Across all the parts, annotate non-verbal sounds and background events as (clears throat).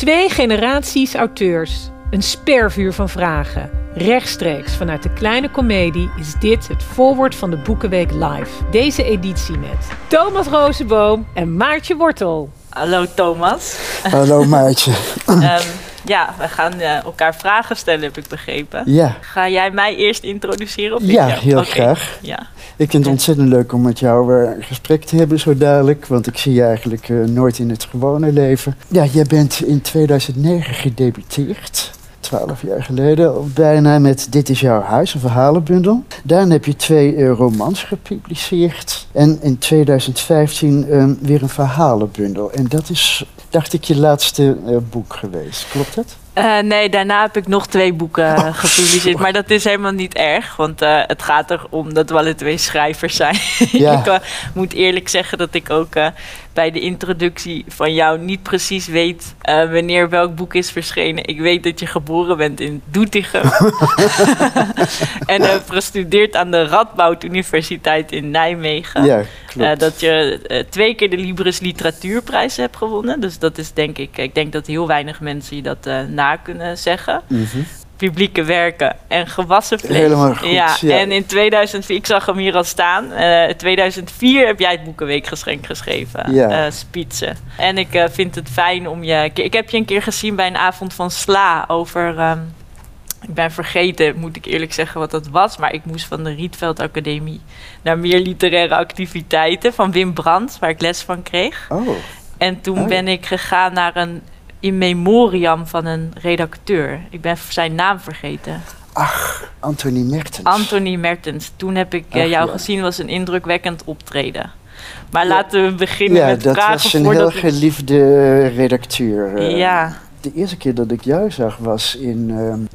Twee generaties auteurs. Een spervuur van vragen. Rechtstreeks vanuit de kleine komedie is dit het voorwoord van de Boekenweek Live. Deze editie met Thomas Rozenboom en Maartje Wortel. Hallo Thomas. Hallo Maartje. Ehm, ja, we gaan eh, elkaar vragen stellen, heb ik begrepen. Ja, Ga jij mij eerst introduceren? Of Ja, heel graag. Ja. ik vind het ontzettend leuk om met jou weer een gesprek te hebben zo dadelijk. Want ik zie je eigenlijk eh, nooit in het gewone leven. Ja, jij bent in 2009 gedebuteerd. Twaalf jaar geleden bijna met Dit is jouw huis, een verhalenbundel. Daarna heb je twee eh, romans gepubliceerd. En in 2015 eh, weer een verhalenbundel. En dat is, dacht ik, je laatste eh, boek geweest. Klopt dat? Eh, nee, daarna heb ik nog twee boeken Oh, eh, gepubliceerd. Maar dat is helemaal niet erg. Want eh, het gaat erom dat we alle twee schrijvers zijn. (laughs) Ja. ik moet eerlijk zeggen dat ik ook bij de introductie van jou niet precies weet wanneer welk boek is verschenen. Ik weet dat je geboren bent in Doetinchem. (laughs) (laughs) en hebt gestudeerd aan de Radboud Universiteit in Nijmegen. Ja, klopt. Dat je twee keer de Libris Literatuurprijs hebt gewonnen. Dus dat is denk ik, ik denk dat heel weinig mensen je dat eh, kunnen zeggen. Mhm. Publieke werken en gewassen vlees. Helemaal goed, Ja, ja. en in 2004, ik zag hem hier al staan. eh, in 2004 heb jij het Boekenweekgeschenk geschreven. Ja. Spitsen. En ik eh, vind het fijn om je. Ik, heb je een keer gezien bij een avond van Sla over. ehm, ik ben vergeten, moet ik eerlijk zeggen, wat dat was. Maar ik moest van de Rietveld Academie naar meer literaire activiteiten van Wim Brandt, waar ik les van kreeg. Oh, En toen Oh ben ik gegaan naar een in memoriam van een redacteur. Ik ben zijn naam vergeten. Anthony Mertens. Anthony Mertens. Toen heb ik eh, Ach, jou ja. gezien, was een indrukwekkend optreden. Maar Ja. laten we beginnen Ja, met dat vragen was een heel geliefde redacteur. eh. Ja. De eerste keer dat ik jou zag was in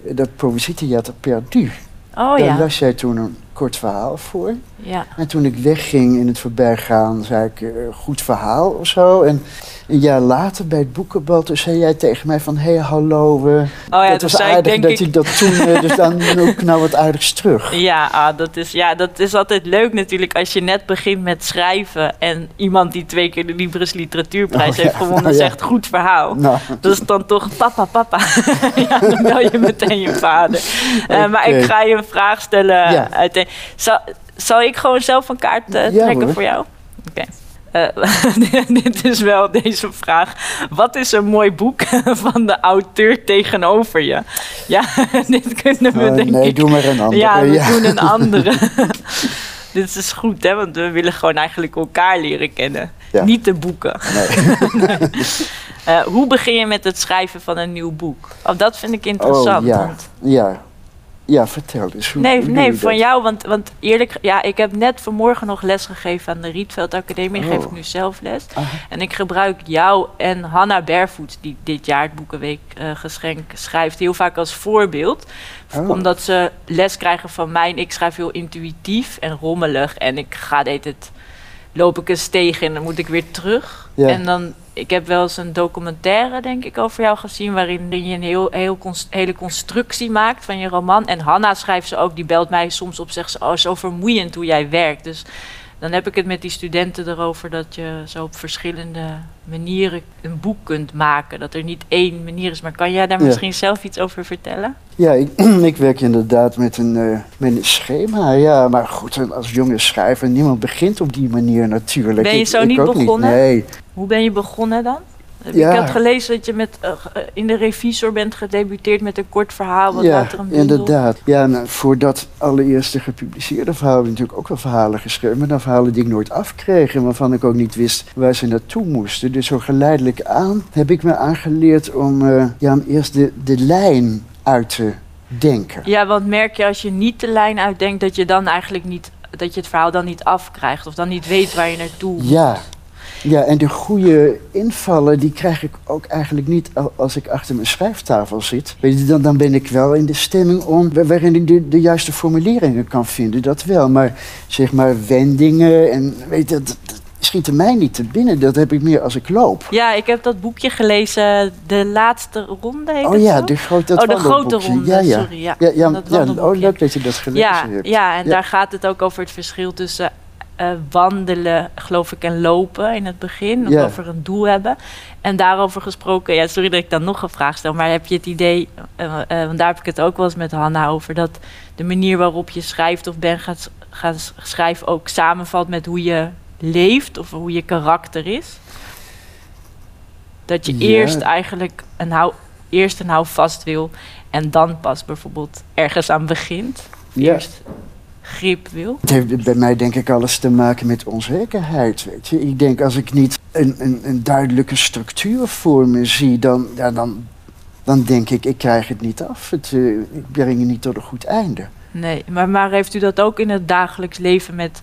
eh dat Poëzietheater Perdu. Oh Daar ja. las jij toen een kort verhaal voor. ja. En toen ik wegging in het voorbijgaan, zei ik, eh, goed verhaal of zo. En een jaar later bij het boekenbal, toen zei jij tegen mij van, hé, hey, hallo. eh, Oh ja, dat was zei aardig dat ik... je dat toen, eh, (laughs) dus dan ook nou wat aardigs terug. Ja, ah, dat is, ja, dat is altijd leuk natuurlijk als je net begint met schrijven en iemand die twee keer de Libris Literatuurprijs Oh, ja. heeft gewonnen Nou, zegt goed verhaal. Nou, Dat is dan toch papa, papa. (laughs) ja, dan bel je meteen je vader. (laughs) Eh, Maar ik ga je een vraag stellen. Ja. Zal, zal ik gewoon zelf een kaart eh, trekken voor jou? Oké. Eh, (laughs) dit is wel deze vraag. Wat is een mooi boek (laughs) van de auteur tegenover je? Ja, (laughs) dit kunnen we eh, denk nee, ik... doe maar een andere. Ja, we ja. doen een andere. dit is goed, hè? Want we willen gewoon eigenlijk elkaar leren kennen. Ja. Niet de boeken. Nee. Eh, hoe begin je met het schrijven van een nieuw boek? Oh, dat vind ik interessant. Oh, ja. want- Ja. Ja, vertel eens. Hoe, nee, hoe nee van dat? jou. Want, want eerlijk, ja, ik heb net vanmorgen nog les gegeven aan de Rietveld Academie. Oh. Geef ik nu zelf les. Aha. En ik gebruik jou en Hanna Barefoot, die dit jaar het Boekenweek eh, geschenk schrijft, heel vaak als voorbeeld. Oh. Omdat ze les krijgen van mij. En ik schrijf heel intuïtief en rommelig. En ik ga deed het, loop ik eens tegen en dan moet ik weer terug. Ja. En dan, ik heb wel eens een documentaire, denk ik, over jou gezien. Waarin je een heel, heel hele constructie maakt van je roman. En Hanna schrijft ze ook, die belt mij soms op, zegt ze: Oh, zo vermoeiend hoe jij werkt. Dus dan heb ik het met die studenten erover dat je zo op verschillende manieren een boek kunt maken. Dat er niet één manier is. Maar kan jij daar Ja. misschien zelf iets over vertellen? Ja, ik, (clears throat) ik werk inderdaad met een, eh, met een schema. Ja, maar goed, als jonge schrijver, niemand begint op die manier natuurlijk. Ben je zo ik niet begonnen? Nee. Hoe ben je begonnen dan? Ja. Ik had gelezen dat je met, eh, eh, in de revisor bent gedebuteerd met een kort verhaal. Wat ja, een inderdaad. Ja, nou, voor dat allereerste gepubliceerde verhaal heb ik natuurlijk ook wel verhalen geschreven. Maar dan verhalen die ik nooit afkreeg en waarvan ik ook niet wist waar ze naartoe moesten. Dus zo geleidelijk aan heb ik me aangeleerd om, eh, ja, om eerst de, de lijn uit te denken. Ja, want merk je als je niet de lijn uitdenkt dat je dan eigenlijk niet dat je het verhaal dan niet afkrijgt of dan niet weet waar je naartoe moet. Ja. Ja, en de goede invallen, die krijg ik ook eigenlijk niet al- als ik achter mijn schrijftafel zit. Weet je, dan, dan ben ik wel in de stemming om, wa- waarin ik de, de juiste formuleringen kan vinden, dat wel. Maar zeg maar wendingen en weet je, dat, dat schieten mij niet te binnen. Dat heb ik meer als ik loop. Ja, ik heb dat boekje gelezen, de laatste ronde heet Oh ja, zo? de grote, dat oh, de grote ronde, Ja, ja. sorry. Ja, Ja, ja, ja, oh, leuk dat je dat gelezen hebt. ja, en daar gaat het ook over het verschil tussen eh, wandelen, geloof ik, en lopen in het begin. Of over een doel hebben. En daarover gesproken, ja, sorry dat ik dan nog een vraag stel, maar heb je het idee, eh, eh, want daar heb ik het ook wel eens met Hanna over, dat de manier waarop je schrijft of ben gaat, gaat schrijven ook samenvalt met hoe je leeft of hoe je karakter is? Dat je eerst eigenlijk een hou, eerst een houvast wil en dan pas bijvoorbeeld ergens aan begint. Eerst grip wil. Het heeft bij mij denk ik alles te maken met onzekerheid. Weet je. Ik denk als ik niet een, een, een duidelijke structuur voor me zie, dan, ja, dan, dan denk ik, ik krijg het niet af. Het, eh, ik breng het niet tot een goed einde. Nee, maar, maar heeft u dat ook in het dagelijks leven met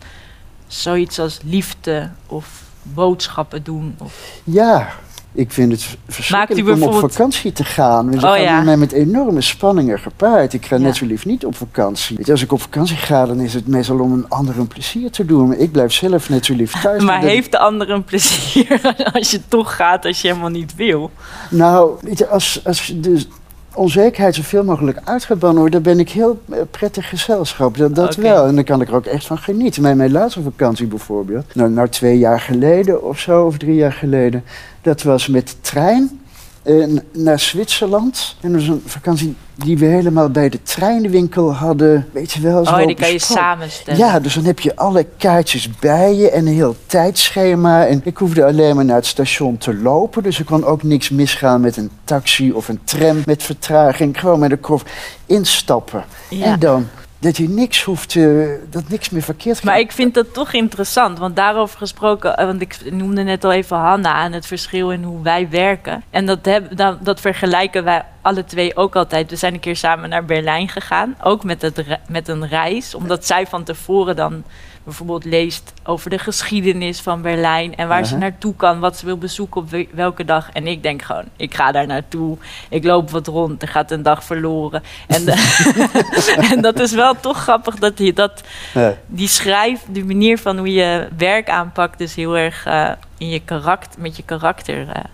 zoiets als liefde of boodschappen doen? Of... Ja, ik vind het verschrikkelijk om op vakantie te gaan. Dus Oh, ja. mij met enorme spanningen gepaard. Ik ga Ja. net zo lief niet op vakantie. Weet je, als ik op vakantie ga, dan is het meestal om een ander een plezier te doen. Maar ik blijf zelf net zo lief thuis. (laughs) Maar heeft de ander een plezier (laughs) als je toch gaat als je helemaal niet wil? Nou, als, als de onzekerheid zoveel mogelijk uitgebannen wordt, dan ben ik heel eh, prettig gezelschap. Dat, dat wel. En dan kan ik er ook echt van genieten. Mijn, mijn laatste vakantie bijvoorbeeld, nou, nou twee jaar geleden of zo, of drie jaar geleden, dat was met de trein. Eh, naar Zwitserland. En dat was een vakantie die we helemaal bij de treinwinkel hadden. Weet je wel, zo Oh, die kan je samenstellen. Ja, dus dan heb je alle kaartjes bij je en een heel tijdschema. En ik hoefde alleen maar naar het station te lopen. Dus er kon ook niks misgaan met een taxi of een tram met vertraging. Gewoon met de koffer instappen. Ja. En dan dat je niks hoeft te, dat niks meer verkeerd gaat. Maar ik vind dat toch interessant, want daarover gesproken, eh, want ik noemde net al even Hanna en het verschil in hoe wij werken. En dat, heb, dat, dat vergelijken wij alle twee ook altijd. We zijn een keer samen naar Berlijn gegaan, ook met, het, met een reis, omdat zij van tevoren dan bijvoorbeeld leest over de geschiedenis van Berlijn en waar ze naartoe kan, wat ze wil bezoeken op we- welke dag. En ik denk gewoon, ik ga daar naartoe, ik loop wat rond, er gaat een dag verloren. En, (laughs) (laughs) en dat is wel toch grappig dat je dat Ja. die schrijf, die manier van hoe je werk aanpakt, dus heel erg eh, in je karakter, met je karakter eh,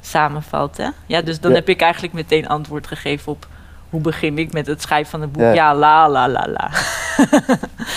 samenvalt. Hè? Ja, dus dan heb ik eigenlijk meteen antwoord gegeven op hoe begin ik met het schrijven van een boek. Ja. Ja, la la la la.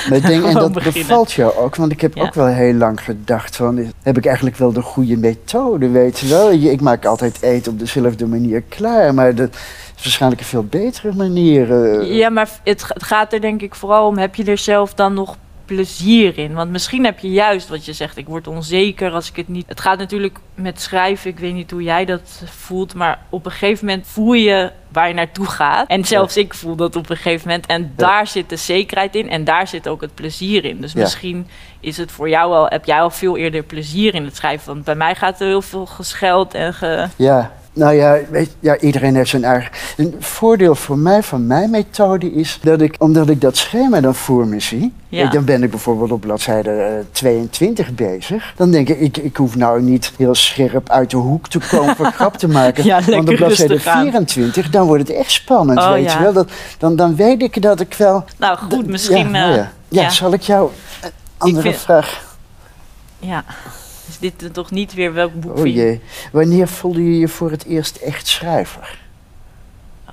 Maar ik denk, (laughs) en dat beginnen. bevalt jou ook, want ik heb Ja. ook wel heel lang gedacht van, heb ik eigenlijk wel de goede methode, weet je wel? Ik maak altijd eten op dezelfde manier klaar, maar dat is waarschijnlijk een veel betere manier. eh. Ja, maar het gaat er denk ik vooral om, heb je er zelf dan nog plezier in? Want misschien heb je juist wat je zegt, ik word onzeker als ik het niet... Het gaat natuurlijk met schrijven, ik weet niet hoe jij dat voelt, maar op een gegeven moment voel je waar je naartoe gaat. En zelfs ik voel dat op een gegeven moment. En daar zit de zekerheid in en daar zit ook het plezier in. Dus Ja. misschien is het voor jou al, heb jij al veel eerder plezier in het schrijven. Want bij mij gaat er heel veel gescheld en ge... Ja, nou ja, weet, ja, iedereen heeft zijn eigen. Een voordeel voor mij van mijn methode is dat ik, omdat ik dat schema dan voor me zie, Ja. dan ben ik bijvoorbeeld op bladzijde eh, 22 bezig. Dan denk ik, ik, ik hoef nou niet heel scherp uit de hoek te komen voor (laughs) grap te maken. Ja, Want op bladzijde rustig aan. 24, dan wordt het echt spannend, Oh, weet ja. je wel. Dat, dan, dan weet ik dat ik wel. Nou goed, misschien... Ja, eh, ja. zal ik jou een andere vind- vraag. ja. Is dit er toch niet weer welk boek Oh jee. Wanneer voelde je je voor het eerst echt schrijver?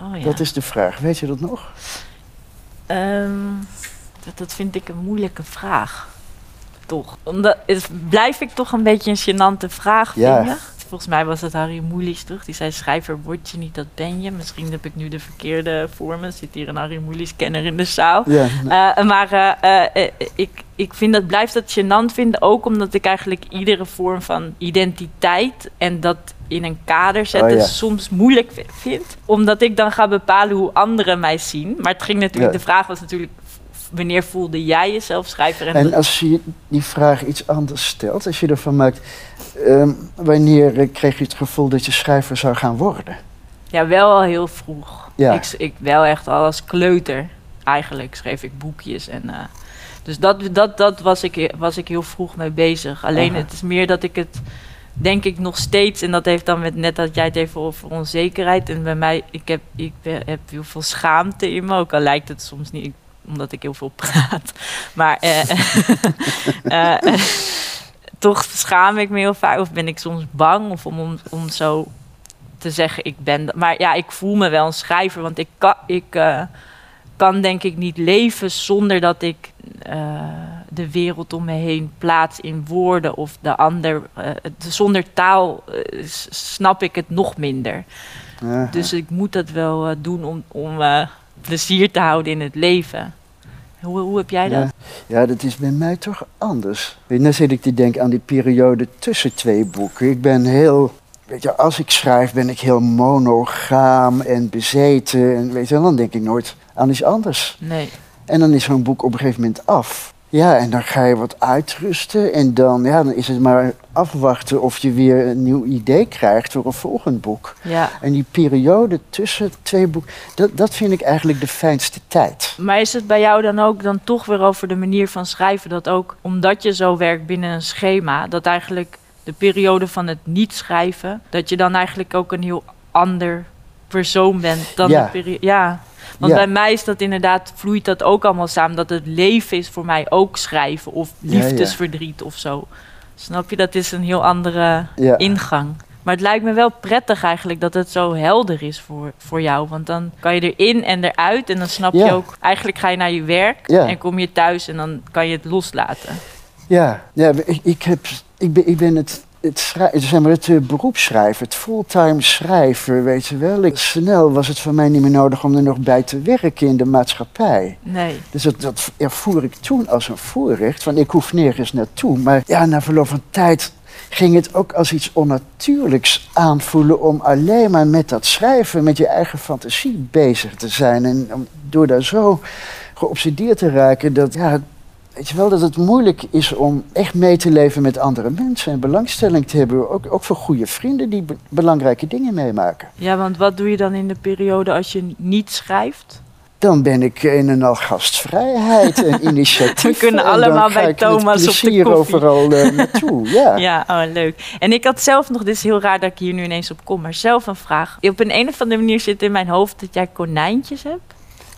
Oh, ja. Dat is de vraag. Weet je dat nog? Ehm, dat, dat vind ik een moeilijke vraag. Toch. Omdat, het, blijf ik toch een beetje een gênante vraag Ja. vinden. Volgens mij was het Harry Moelis toch? Die zei schrijver word je niet, dat ben je. Misschien heb ik nu de verkeerde voor me. Zit hier een Harry Moelis kenner in de zaal. Ja. Eh, maar eh, eh, ik, ik vind dat, blijf dat gênant vinden. Ook omdat ik eigenlijk iedere vorm van identiteit en dat in een kader zetten Oh ja. soms moeilijk vi- vind. Omdat ik dan ga bepalen hoe anderen mij zien. Maar het ging natuurlijk, Ja. de vraag was natuurlijk, wanneer voelde jij jezelf schrijver? En, En als je die vraag iets anders stelt, als je ervan maakt, ehm, wanneer eh, kreeg je het gevoel dat je schrijver zou gaan worden? ja, wel al heel vroeg. Ja. Ik, ik wel echt al als kleuter eigenlijk schreef ik boekjes en... eh, dus dat, dat, dat was, ik, was ik heel vroeg mee bezig. Alleen Aha. het is meer dat ik het, denk ik nog steeds... en dat heeft dan met net dat jij het even over onzekerheid... en bij mij, ik heb, ik ben- heb heel veel schaamte in me... ook al lijkt het soms niet, omdat ik heel veel praat. Maar eh, (laughs) eh, eh, toch schaam ik me heel vaak... of ben ik soms bang of om, om, om zo te zeggen ik ben... Maar ja, ik voel me wel een schrijver, want ik kan... Ik, kan denk ik niet leven zonder dat ik de wereld om me heen plaats in woorden of de ander. zonder taal snap ik het nog minder. Dus ik moet dat wel doen om, om plezier te houden in het leven. Hoe, hoe heb jij dat? Ja. ja, dat is bij mij toch anders. Weet je, Dan zit ik te denken aan die periode tussen twee boeken. Ik ben heel, weet je, als ik schrijf ben ik heel monogaam en bezeten. En weet je, dan denk ik nooit aan iets anders. Nee. En dan is zo'n boek op een gegeven moment af. Ja, en dan ga je wat uitrusten en dan, ja, dan is het maar afwachten of je weer een nieuw idee krijgt voor een volgend boek. Ja. En die periode tussen twee boeken, dat, dat vind ik eigenlijk de fijnste tijd. Maar is het bij jou dan ook dan toch weer over de manier van schrijven dat ook omdat je zo werkt binnen een schema, dat eigenlijk de periode van het niet schrijven, dat je dan eigenlijk ook een heel ander persoon bent dan Ja. de periode. Ja. Want Ja. bij mij is dat inderdaad, vloeit dat ook allemaal samen. Dat het leven is voor mij ook schrijven of liefdesverdriet of zo. Snap je? Dat is een heel andere ingang. Maar het lijkt me wel prettig eigenlijk dat het zo helder is voor, voor jou. Want dan kan je erin en eruit. En dan snap je ook, eigenlijk ga je naar je werk. En kom je thuis en dan kan je het loslaten. Ja, ja ik, ik, heb, ik, ben, ik ben het, het, schrij- zeg maar het eh, beroep schrijven, het fulltime schrijven, weet je wel. Ik, snel was het voor mij niet meer nodig om er nog bij te werken in de maatschappij. Nee. Dus dat, dat ervoer ik toen als een voorrecht, van ik hoef nergens naartoe. Maar ja, na verloop van tijd ging het ook als iets onnatuurlijks aanvoelen om alleen maar met dat schrijven, met je eigen fantasie bezig te zijn. En om, door daar zo geobsedeerd te raken, dat, ja, weet je wel, dat het moeilijk is om echt mee te leven met andere mensen en belangstelling te hebben. Ook, ook voor goede vrienden die be- belangrijke dingen meemaken. Ja, want wat doe je dan in de periode als je niet schrijft? Dan ben ik een en al gastvrijheid en (laughs) initiatief. We kunnen allemaal bij Thomas op de koffie. overal eh, (laughs) naartoe. Ja. Ja, oh, leuk. En ik had zelf nog, dit is heel raar dat ik hier nu ineens op kom, maar zelf een vraag. Op een, een of andere manier zit in mijn hoofd dat jij konijntjes hebt.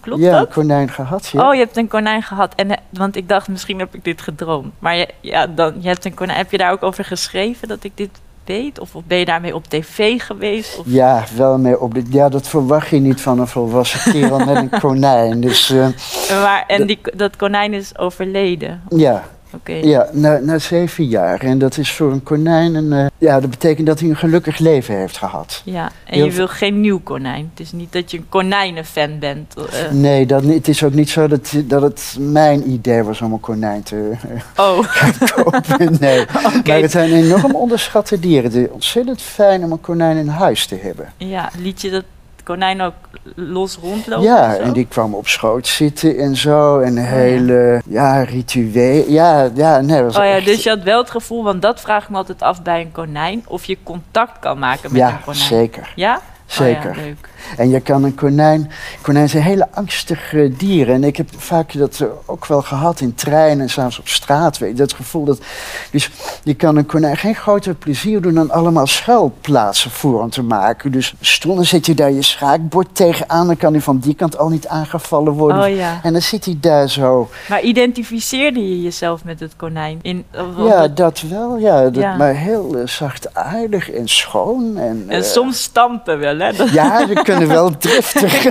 Klopt ja, dat? een konijn gehad. Ja. Oh, je hebt een konijn gehad. En, eh, want ik dacht, misschien heb ik dit gedroomd. Maar je, ja, dan, je hebt een konijn. Heb je daar ook over geschreven dat ik dit weet? Of, of ben je daarmee op tv geweest? Of, Ja, wel mee op de, ja, dat verwacht je niet van een volwassen kerel met een konijn. Dus eh, maar, en die, dat konijn is overleden. ja, Ja na, na zeven jaar. En dat is voor een konijn een. eh, ja, dat betekent dat hij een gelukkig leven heeft gehad. Ja, en Heel je wil geen nieuw konijn. Het is niet dat je een konijnenfan bent. eh. Nee, dat, het is ook niet zo dat, dat het mijn idee was om een konijn te oh, (laughs) kopen. Nee. (laughs) Maar het zijn enorm onderschatte dieren. Het is ontzettend fijn om een konijn in huis te hebben. Ja, liet je dat konijn ook los rondlopen? Ja, en die kwam op schoot zitten en zo. En een ja. hele, ja, ritueel. Ja, ja, nee, was Oh ja, echt- dus je had wel het gevoel, want dat vraag ik me altijd af bij een konijn, of je contact kan maken met ja, een konijn. zeker. Ja? Zeker. Oh ja, leuk. En je kan een konijn... Konijn zijn hele angstige dieren. En ik heb vaak dat eh, ook wel gehad in treinen en s'avonds op straat. Weet je, dat gevoel dat... Dus je kan een konijn geen groter plezier doen dan allemaal schuilplaatsen voor hem te maken. Dus stoel, dan zet je daar je schaakbord tegenaan. Dan kan hij van die kant al niet aangevallen worden. Oh ja. En dan zit hij daar zo. Maar identificeerde je jezelf met het konijn? In, Ja, dat- dat wel. Ja, dat, Ja. Maar heel uh, zachtaardig en schoon. En, en eh, soms stampen wel, hè? Ja, ze (laughs) kunnen wel driftig.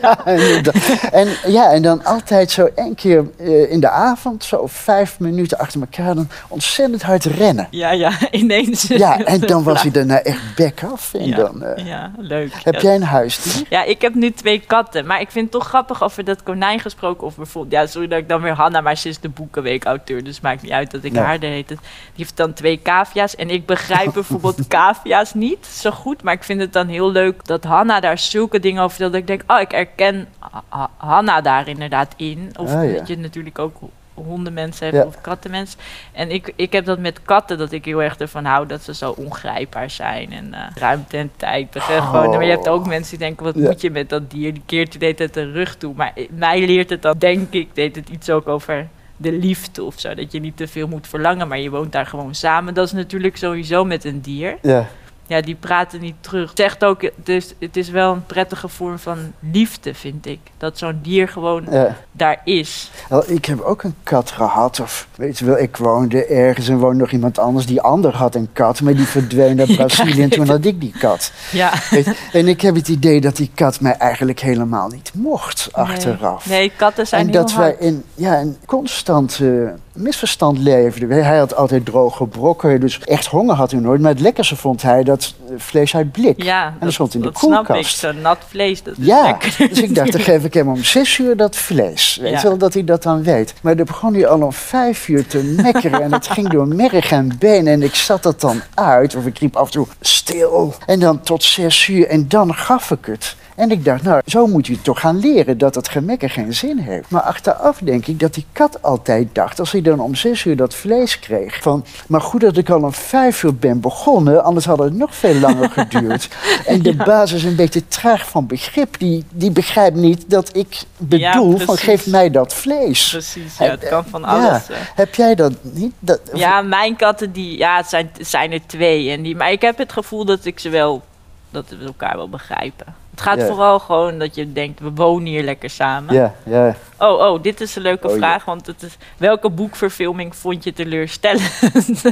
Ja. (laughs) En, ja, en dan altijd zo één keer eh, in de avond, zo vijf minuten achter elkaar, dan ontzettend hard rennen. ja, ja, (laughs) ineens. Ja, en dan was hij daarna echt bek af. En dan, eh, ja, leuk. heb jij een huisdier? Ja, ik heb nu twee katten. Maar ik vind het toch grappig over dat konijn gesproken. Of bijvoorbeeld, ja, sorry dat ik dan weer Hanna, maar ze is de boekenweek-auteur. Dus maakt niet uit dat ik haar de heet. Die heeft dan twee cavia's. En ik begrijp bijvoorbeeld cavia's niet zo goed. Maar ik vind het dan heel leuk dat Hanna daar zulke dingen over vertelt. Dat ik denk, oh, ik herken Ha- Ha- Hanna daar inderdaad in. Of Ah, ja. dat je natuurlijk ook hondenmensen hebt Ja. of kattenmensen. En ik, ik heb dat met katten, dat ik heel erg ervan hou dat ze zo ongrijpbaar zijn. En eh, ruimte en tijd. gewoon. Maar je hebt ook mensen die denken, wat Ja. moet je met dat dier? Die keert je de hele tijd de rug toe. Maar i- mij leert het dan, denk ik, deed het iets ook over de liefde of zo. Dat je niet te veel moet verlangen, maar je woont daar gewoon samen. Dat is natuurlijk sowieso met een dier. Ja, Ja, die praten niet terug. Zegt ook, dus het is wel een prettige vorm van liefde, vind ik. Dat zo'n dier gewoon ja. daar is. Wel, ik heb ook een kat gehad. Of weet je wel, ik woonde ergens en woonde nog iemand anders. Die ander had een kat, maar die verdween (laughs) naar Brazilië. En toen had ik die kat. Ja. Weet en ik heb het idee dat die kat mij eigenlijk helemaal niet mocht achteraf. Nee, nee katten zijn en heel dat wij hard. in ja, een constante misverstand leefde. Hij had altijd droge brokken, dus echt honger had hij nooit. Maar het lekkerste vond hij dat vlees uit blik. Ja, en dat dat, stond in de dat snap ik. koelkast. Zo nat vlees, dat Ja, lekker. dus ik dacht, dan geef ik hem om zes uur dat vlees. Weet Ja. wel, dat hij dat dan weet. Maar dan begon hij al om vijf uur te mekkeren. en het ging door merg en been. En ik zat dat dan uit, of ik riep af en toe stil. En dan tot zes uur. En dan gaf ik het. En ik dacht, nou, zo moet je toch gaan leren dat het gemekken geen zin heeft. Maar achteraf denk ik dat die kat altijd dacht, als hij dan om zes uur dat vlees kreeg, van, maar goed dat ik al om vijf uur ben begonnen, anders had het nog veel langer (laughs) geduurd. En de baas is een beetje traag van begrip, die, die begrijpt niet dat ik bedoel van, geef mij dat vlees. Precies, ja, het kan van Ja. alles. Heb jij dat niet? Dat, Ja, mijn katten, die, ja, het zijn, het zijn er twee. En die, maar ik heb het gevoel dat ik ze wel, dat we elkaar wel begrijpen. Het gaat vooral gewoon dat je denkt, we wonen hier lekker samen. ja, ja. Oh, oh, dit is een leuke Oh, vraag, want het is, welke boekverfilming vond je teleurstellend?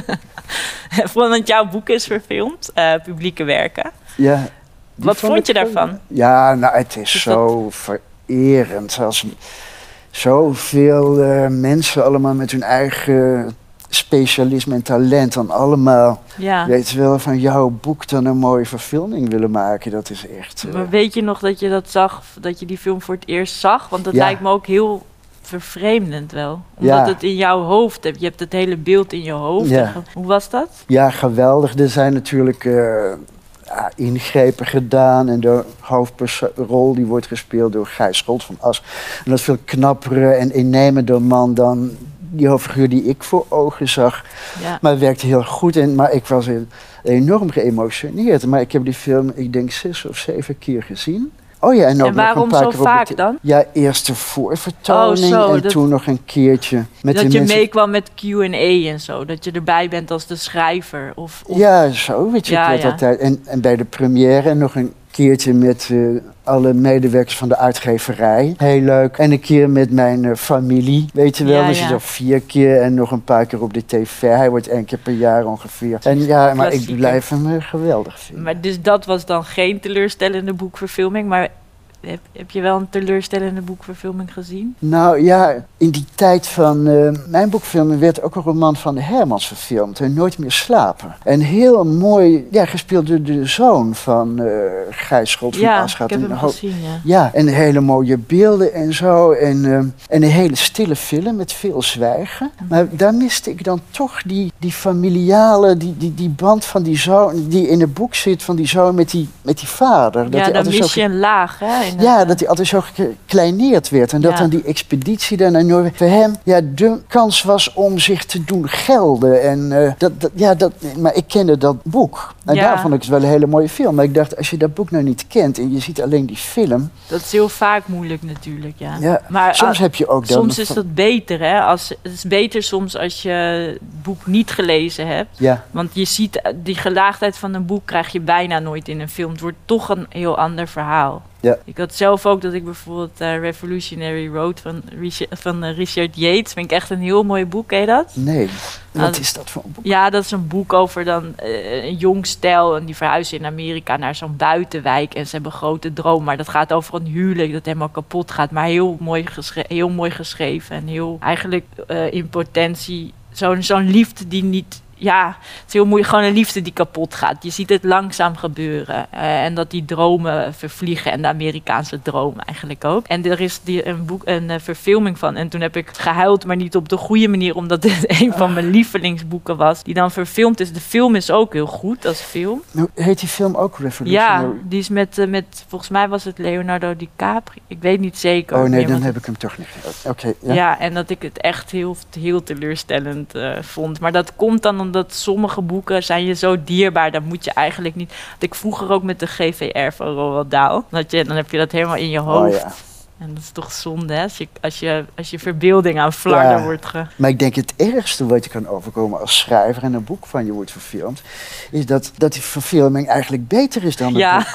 (laughs) want jouw boek is verfilmd, eh, publieke werken. ja. Wat vond je daarvan? Ja, nou, het is zo vererend. Als zoveel eh, mensen allemaal met hun eigen specialisme en talent dan allemaal, Ja. weet je wel, van jouw boek dan een mooie verfilming willen maken. Dat is echt... eh, Maar weet je nog dat je dat zag, dat je die film voor het eerst zag? Want dat Ja. lijkt me ook heel vervreemdend wel. Omdat Ja. het in jouw hoofd hebt. Je hebt het hele beeld in je hoofd. Ja. Hoe was dat? Ja, geweldig. Er zijn natuurlijk eh, ja, ingrepen gedaan. En de hoofdrol die wordt gespeeld door Gijs Scholt van As. En dat is veel knappere en innemender man dan die hoofdfiguur die ik voor ogen zag. Ja. Maar het werkte heel goed. En, maar ik was enorm geëmotioneerd. Maar ik heb die film, ik denk, zes of zeven keer gezien. Oh ja, en, ook En nog een waarom paar zo vaak dan? Ja, eerst de voorvertoning Oh, en dat- toen nog een keertje. Met dat je mensen- meekwam met Q&A en zo. Dat je erbij bent als de schrijver. Of, of- Ja, zo weet je Ja, ja. altijd. En, en bij de première nog een keertje met eh, alle medewerkers van de uitgeverij. Heel leuk. En een keer met mijn eh, familie, weet je wel. Ja, dus ja. vier keer en nog een paar keer op de tv. Hij wordt één keer per jaar ongeveer. En ja, maar ik blijf hem eh, geweldig vinden. Maar dus dat was dan geen teleurstellende boekverfilming. Maar heb, heb je wel een teleurstellende boekverfilming gezien? Nou ja, in die tijd van eh, mijn boekfilm werd ook een roman van de Hermans verfilmd. En Nooit meer slapen. En heel mooi, ja, gespeeld door de zoon van eh Gijs Scholt van ja, Aschat. ik heb hem gezien, ja. Ja, en hele mooie beelden en zo. En, eh, en een hele stille film met veel zwijgen. Mhm. Maar daar miste ik dan toch die, die familiale, die, die, die band van die zoon, die in het boek zit van die zoon met die, met die vader. ja, hij dan altijd mis je een laag, hè? Ja, dat hij altijd zo gekleineerd werd. En dat dan die expeditie daar naar Noorwegen voor hem ja, de kans was om zich te doen gelden. En, eh, dat, dat, ja, dat, maar ik kende dat boek. En daar vond ik het wel een hele mooie film. Maar ik dacht, als je dat boek nou niet kent en je ziet alleen die film. Dat is heel vaak moeilijk natuurlijk, ja. Maar soms ah, heb je ook dan... soms is dat beter, hè? Als, het is beter soms als je het boek niet gelezen hebt. Ja, Want je ziet eh, die gelaagdheid van een boek krijg je bijna nooit in een film. Het wordt toch een heel ander verhaal. Ja. Ik had zelf ook dat ik bijvoorbeeld eh, Revolutionary Road van Richard, van eh, Richard Yates, vind ik echt een heel mooi boek, ken je dat? nee. Nou, Wat is dat voor een boek? Ja, dat is een boek over dan eh, een jong stel en die verhuizen in Amerika naar zo'n buitenwijk en ze hebben grote droom, maar dat gaat over een huwelijk dat helemaal kapot gaat, maar heel mooi, heel mooi geschreven en heel eigenlijk in potentie zo'n zo'n liefde die niet ja, het is heel moeilijk. Gewoon een liefde die kapot gaat. Je ziet het langzaam gebeuren. Eh, en dat die dromen vervliegen. En de Amerikaanse droom eigenlijk ook. En er is die, een, boek, een eh, verfilming van. En toen heb ik gehuild, maar niet op de goede manier. Omdat dit (laughs) een van mijn lievelingsboeken was. Die dan verfilmd is. De film is ook heel goed als film. Nou, heet die film ook Ja, Revolutionary? die is met, eh, met, volgens mij was het Leonardo DiCaprio. Ik weet niet zeker. Oh nee, dan heb ik hem toch niet. Oké, ja. ja. en dat ik het echt heel, heel teleurstellend vond. Maar dat komt dan omdat sommige boeken zijn je zo dierbaar. Dan moet je eigenlijk niet... Dat ik vroeger ook met de GVR van Roald Dahl. Dat je, dan heb je dat helemaal in je hoofd. Oh, ja. En dat is toch zonde, hè? Als je, als je, als je verbeelding aan flarden Ja. wordt ge... Maar ik denk het ergste wat je kan overkomen als schrijver en een boek van je wordt verfilmd, is dat, dat die verfilming eigenlijk beter is dan het Ja,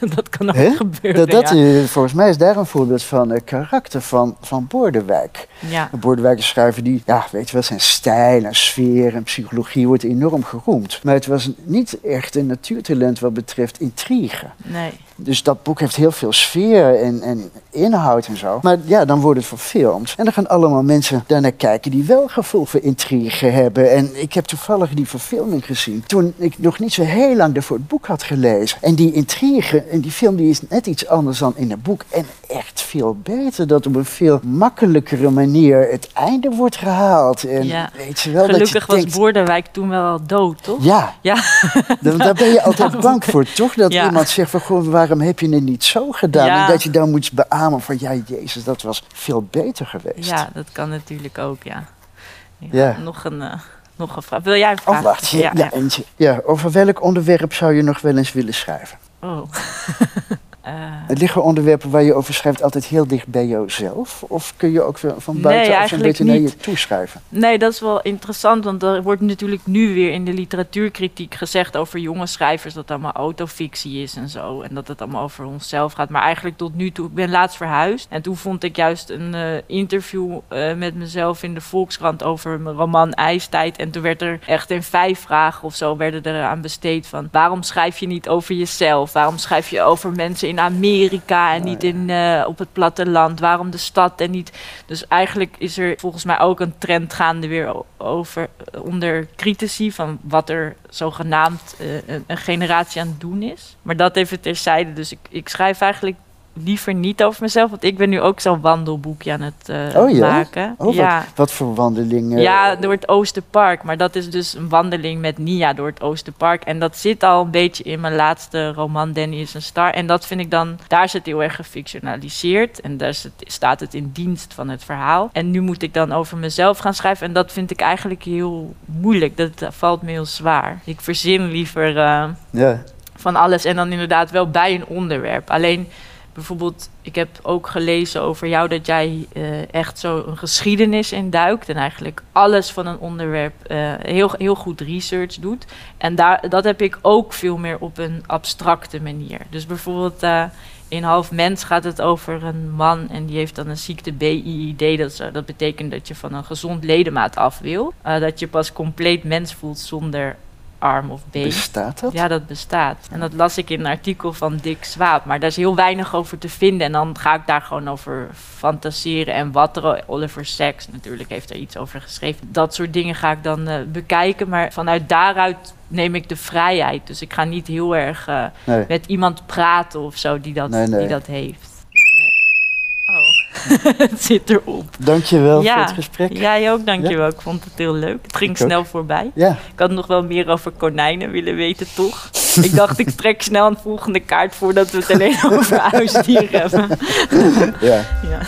boek. (laughs) dat kan ook gebeuren, Dat, dat, ja. eh, volgens mij is daar een voorbeeld van eh, karakter van, van Bordewijk. ja. Bordewijk is schrijver die, ja, weet je wel, zijn stijl en sfeer en psychologie wordt enorm geroemd. Maar het was niet echt een natuurtalent wat betreft intrigue. Nee. Dus dat boek heeft heel veel sfeer en, en inhoud en zo. Maar ja, dan wordt het verfilmd. En dan gaan allemaal mensen daarnaar kijken die wel gevoel voor intrigue hebben. En ik heb toevallig die verfilming gezien toen ik nog niet zo heel lang ervoor het boek had gelezen. En die intrigue in die film die is net iets anders dan in het boek. En echt veel beter dat op een veel makkelijkere manier het einde wordt gehaald. En Ja. weet je wel, Gelukkig dat je was denkt, Boorderwijk toen wel dood, toch? Ja, Ja. daar ben je altijd (laughs) bang voor, toch? Dat Ja. iemand zegt van, goh, waarom heb je het niet zo gedaan? Ja. En dat je dan moet beamen van, ja, jezus, dat was veel beter geweest. Ja, dat kan natuurlijk ook, ja. Ja. Nog, een, eh, nog een vraag. Wil jij een vraag? Oh, wacht. Ja, ja. eentje. ja, over welk onderwerp zou je nog wel eens willen schrijven? Oh. (laughs) Eh, Het liggen onderwerpen waar je over schrijft altijd heel dicht bij jezelf? Of kun je ook van Nee, buiten af een beetje naar je toe schrijven? Nee, dat is wel interessant, want er wordt natuurlijk nu weer in de literatuurkritiek gezegd over jonge schrijvers dat het allemaal autofictie is en zo. En dat het allemaal over onszelf gaat. Maar eigenlijk tot nu toe, ik ben laatst verhuisd. En toen vond ik juist een eh, interview eh, met mezelf in de Volkskrant over mijn roman IJstijd. En toen werd er echt in vijf vragen of zo werden er aan besteed van waarom schrijf je niet over jezelf? Waarom schrijf je over mensen in Amerika en niet in, eh, op het platteland? Waarom de stad en niet dus eigenlijk is er volgens mij ook een trend gaande weer over eh, onder critici van wat er zogenaamd eh, een, een generatie aan het doen is. Maar dat even terzijde. Dus ik, ik schrijf eigenlijk liever niet over mezelf, want ik ben nu ook zo'n wandelboekje aan het eh, Oh ja? maken. Oh, ja. wat, wat voor wandelingen? Ja, door het Oosterpark. Maar dat is dus een wandeling met Nia door het Oosterpark. En dat zit al een beetje in mijn laatste roman, Danny is een star. En dat vind ik dan, daar is het heel erg gefictionaliseerd. En daar het, staat het in dienst van het verhaal. En nu moet ik dan over mezelf gaan schrijven. En dat vind ik eigenlijk heel moeilijk. Dat, valt me heel zwaar. Ik verzin liever eh, Ja. van alles. En dan inderdaad wel bij een onderwerp. Alleen bijvoorbeeld, ik heb ook gelezen over jou dat jij eh, echt zo een geschiedenis induikt. En eigenlijk alles van een onderwerp eh, heel, heel goed research doet. En daar, dat heb ik ook veel meer op een abstracte manier. Dus bijvoorbeeld. eh, in Half Mens gaat het over een man en die heeft dan een ziekte BIID. Dat, dat betekent dat je van een gezond ledemaat af wil. Dat je pas compleet mens voelt zonder arm of been. Bestaat dat? Ja, dat bestaat. En dat las ik in een artikel van Dick Swaap. Maar daar is heel weinig over te vinden. En dan ga ik daar gewoon over fantaseren. En wat er... Oliver Sacks natuurlijk heeft er iets over geschreven. Dat soort dingen ga ik dan eh, bekijken. Maar vanuit daaruit neem ik de vrijheid. Dus ik ga niet heel erg eh, Nee. met iemand praten of zo die dat, Nee, nee. Die dat heeft. (laughs) Het zit erop. Dankjewel Ja. voor het gesprek. Jij ook, dankjewel. Ik vond het heel leuk. Het ging Ik ook. snel voorbij. Ja, Ik had nog wel meer over konijnen willen weten, toch? ik dacht, ik trek snel een volgende kaart voordat we het alleen over (laughs) huisdieren hebben. ja. (laughs) Ja.